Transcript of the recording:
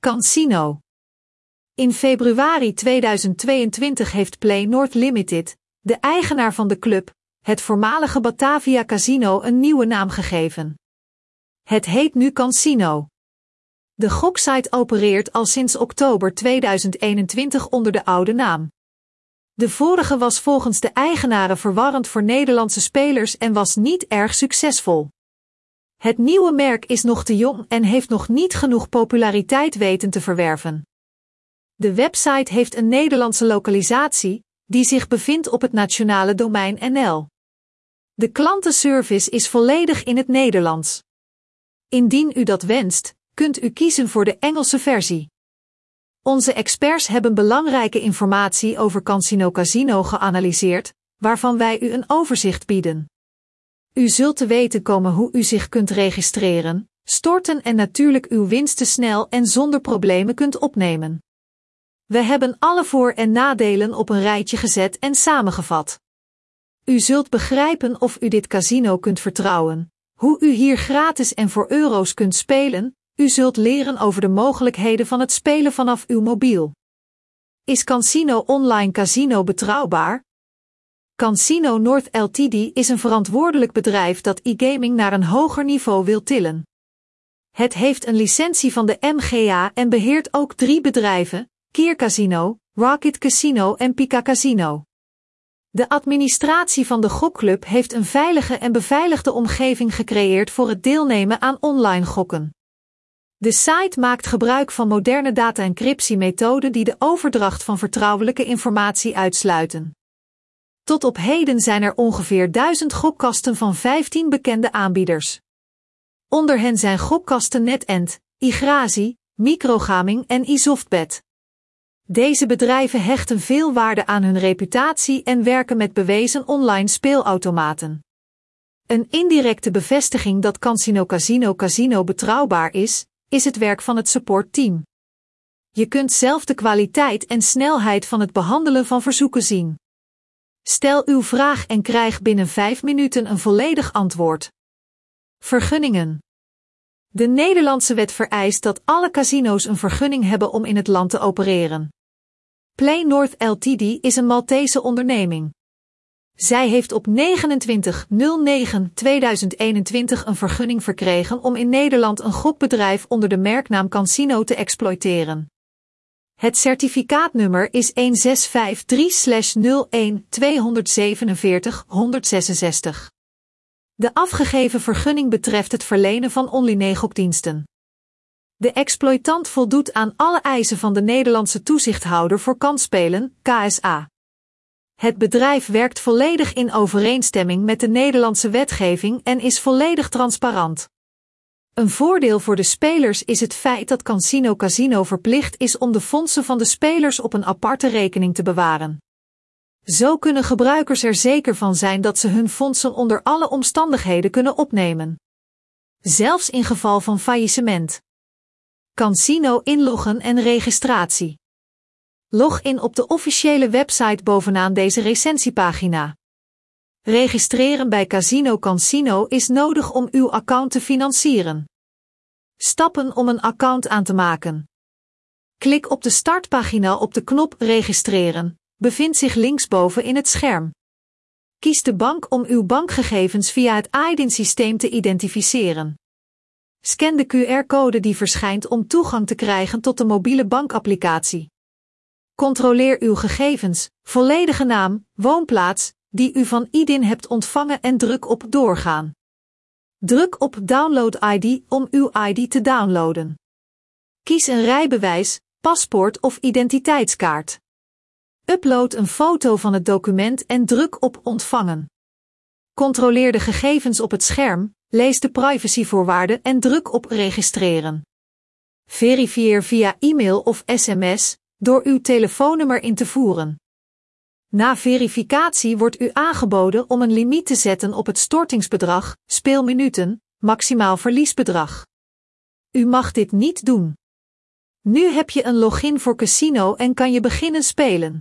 Cansino. In februari 2022 heeft Play North Limited, de eigenaar van de club, het voormalige Batavia Casino een nieuwe naam gegeven. Het heet nu Cansino. De goksite opereert al sinds oktober 2021 onder de oude naam. De vorige was volgens de eigenaren verwarrend voor Nederlandse spelers en was niet erg succesvol. Het nieuwe merk is nog te jong en heeft nog niet genoeg populariteit weten te verwerven. De website heeft een Nederlandse lokalisatie, die zich bevindt op het nationale domein NL. De klantenservice is volledig in het Nederlands. Indien u dat wenst, kunt u kiezen voor de Engelse versie. Onze experts hebben belangrijke informatie over Casino Casino geanalyseerd, waarvan wij u een overzicht bieden. U zult te weten komen hoe u zich kunt registreren, storten en natuurlijk uw winsten snel en zonder problemen kunt opnemen. We hebben alle voor- en nadelen op een rijtje gezet en samengevat. U zult begrijpen of u dit casino kunt vertrouwen, hoe u hier gratis en voor euro's kunt spelen, u zult leren over de mogelijkheden van het spelen vanaf uw mobiel. Is Casino Online Casino betrouwbaar? Casino North Ltd is een verantwoordelijk bedrijf dat e-gaming naar een hoger niveau wil tillen. Het heeft een licentie van de MGA en beheert ook drie bedrijven: Kier Casino, Rocket Casino en Pika Casino. De administratie van de gokclub heeft een veilige en beveiligde omgeving gecreëerd voor het deelnemen aan online gokken. De site maakt gebruik van moderne data-encryptiemethoden die de overdracht van vertrouwelijke informatie uitsluiten. Tot op heden zijn er ongeveer 1000 gokkasten van 15 bekende aanbieders. Onder hen zijn gokkasten NetEnt, iGrazi, Microgaming en iSoftBet. Deze bedrijven hechten veel waarde aan hun reputatie en werken met bewezen online speelautomaten. Een indirecte bevestiging dat Casino Casino Casino betrouwbaar is, is het werk van het supportteam. Je kunt zelf de kwaliteit en snelheid van het behandelen van verzoeken zien. Stel uw vraag en krijg binnen 5 minuten een volledig antwoord. Vergunningen. De Nederlandse wet vereist dat alle casino's een vergunning hebben om in het land te opereren. Play North Ltd is een Maltese onderneming. Zij heeft op 29-09-2021 een vergunning verkregen om in Nederland een gokbedrijf onder de merknaam Cansino te exploiteren. Het certificaatnummer is 1653-01-247-166. De afgegeven vergunning betreft het verlenen van online gokdiensten. De exploitant voldoet aan alle eisen van de Nederlandse toezichthouder voor kansspelen, KSA. Het bedrijf werkt volledig in overeenstemming met de Nederlandse wetgeving en is volledig transparant. Een voordeel voor de spelers is het feit dat Casino Casino verplicht is om de fondsen van de spelers op een aparte rekening te bewaren. Zo kunnen gebruikers er zeker van zijn dat ze hun fondsen onder alle omstandigheden kunnen opnemen. Zelfs in geval van faillissement. Casino inloggen en registratie. Log in op de officiële website bovenaan deze recensiepagina. Registreren bij Casino Cansino is nodig om uw account te financieren. Stappen om een account aan te maken. Klik op de startpagina op de knop Registreren, bevindt zich linksboven in het scherm. Kies de bank om uw bankgegevens via het IDIN-systeem te identificeren. Scan de QR-code die verschijnt om toegang te krijgen tot de mobiele bankapplicatie. Controleer uw gegevens, volledige naam, woonplaats, die u van IDIN hebt ontvangen en druk op Doorgaan. Druk op Download ID om uw ID te downloaden. Kies een rijbewijs, paspoort of identiteitskaart. Upload een foto van het document en druk op Ontvangen. Controleer de gegevens op het scherm, lees de privacyvoorwaarden en druk op Registreren. Verifieer via e-mail of sms door uw telefoonnummer in te voeren. Na verificatie wordt u aangeboden om een limiet te zetten op het stortingsbedrag, speelminuten, maximaal verliesbedrag. U mag dit niet doen. Nu heb je een login voor casino en kan je beginnen spelen.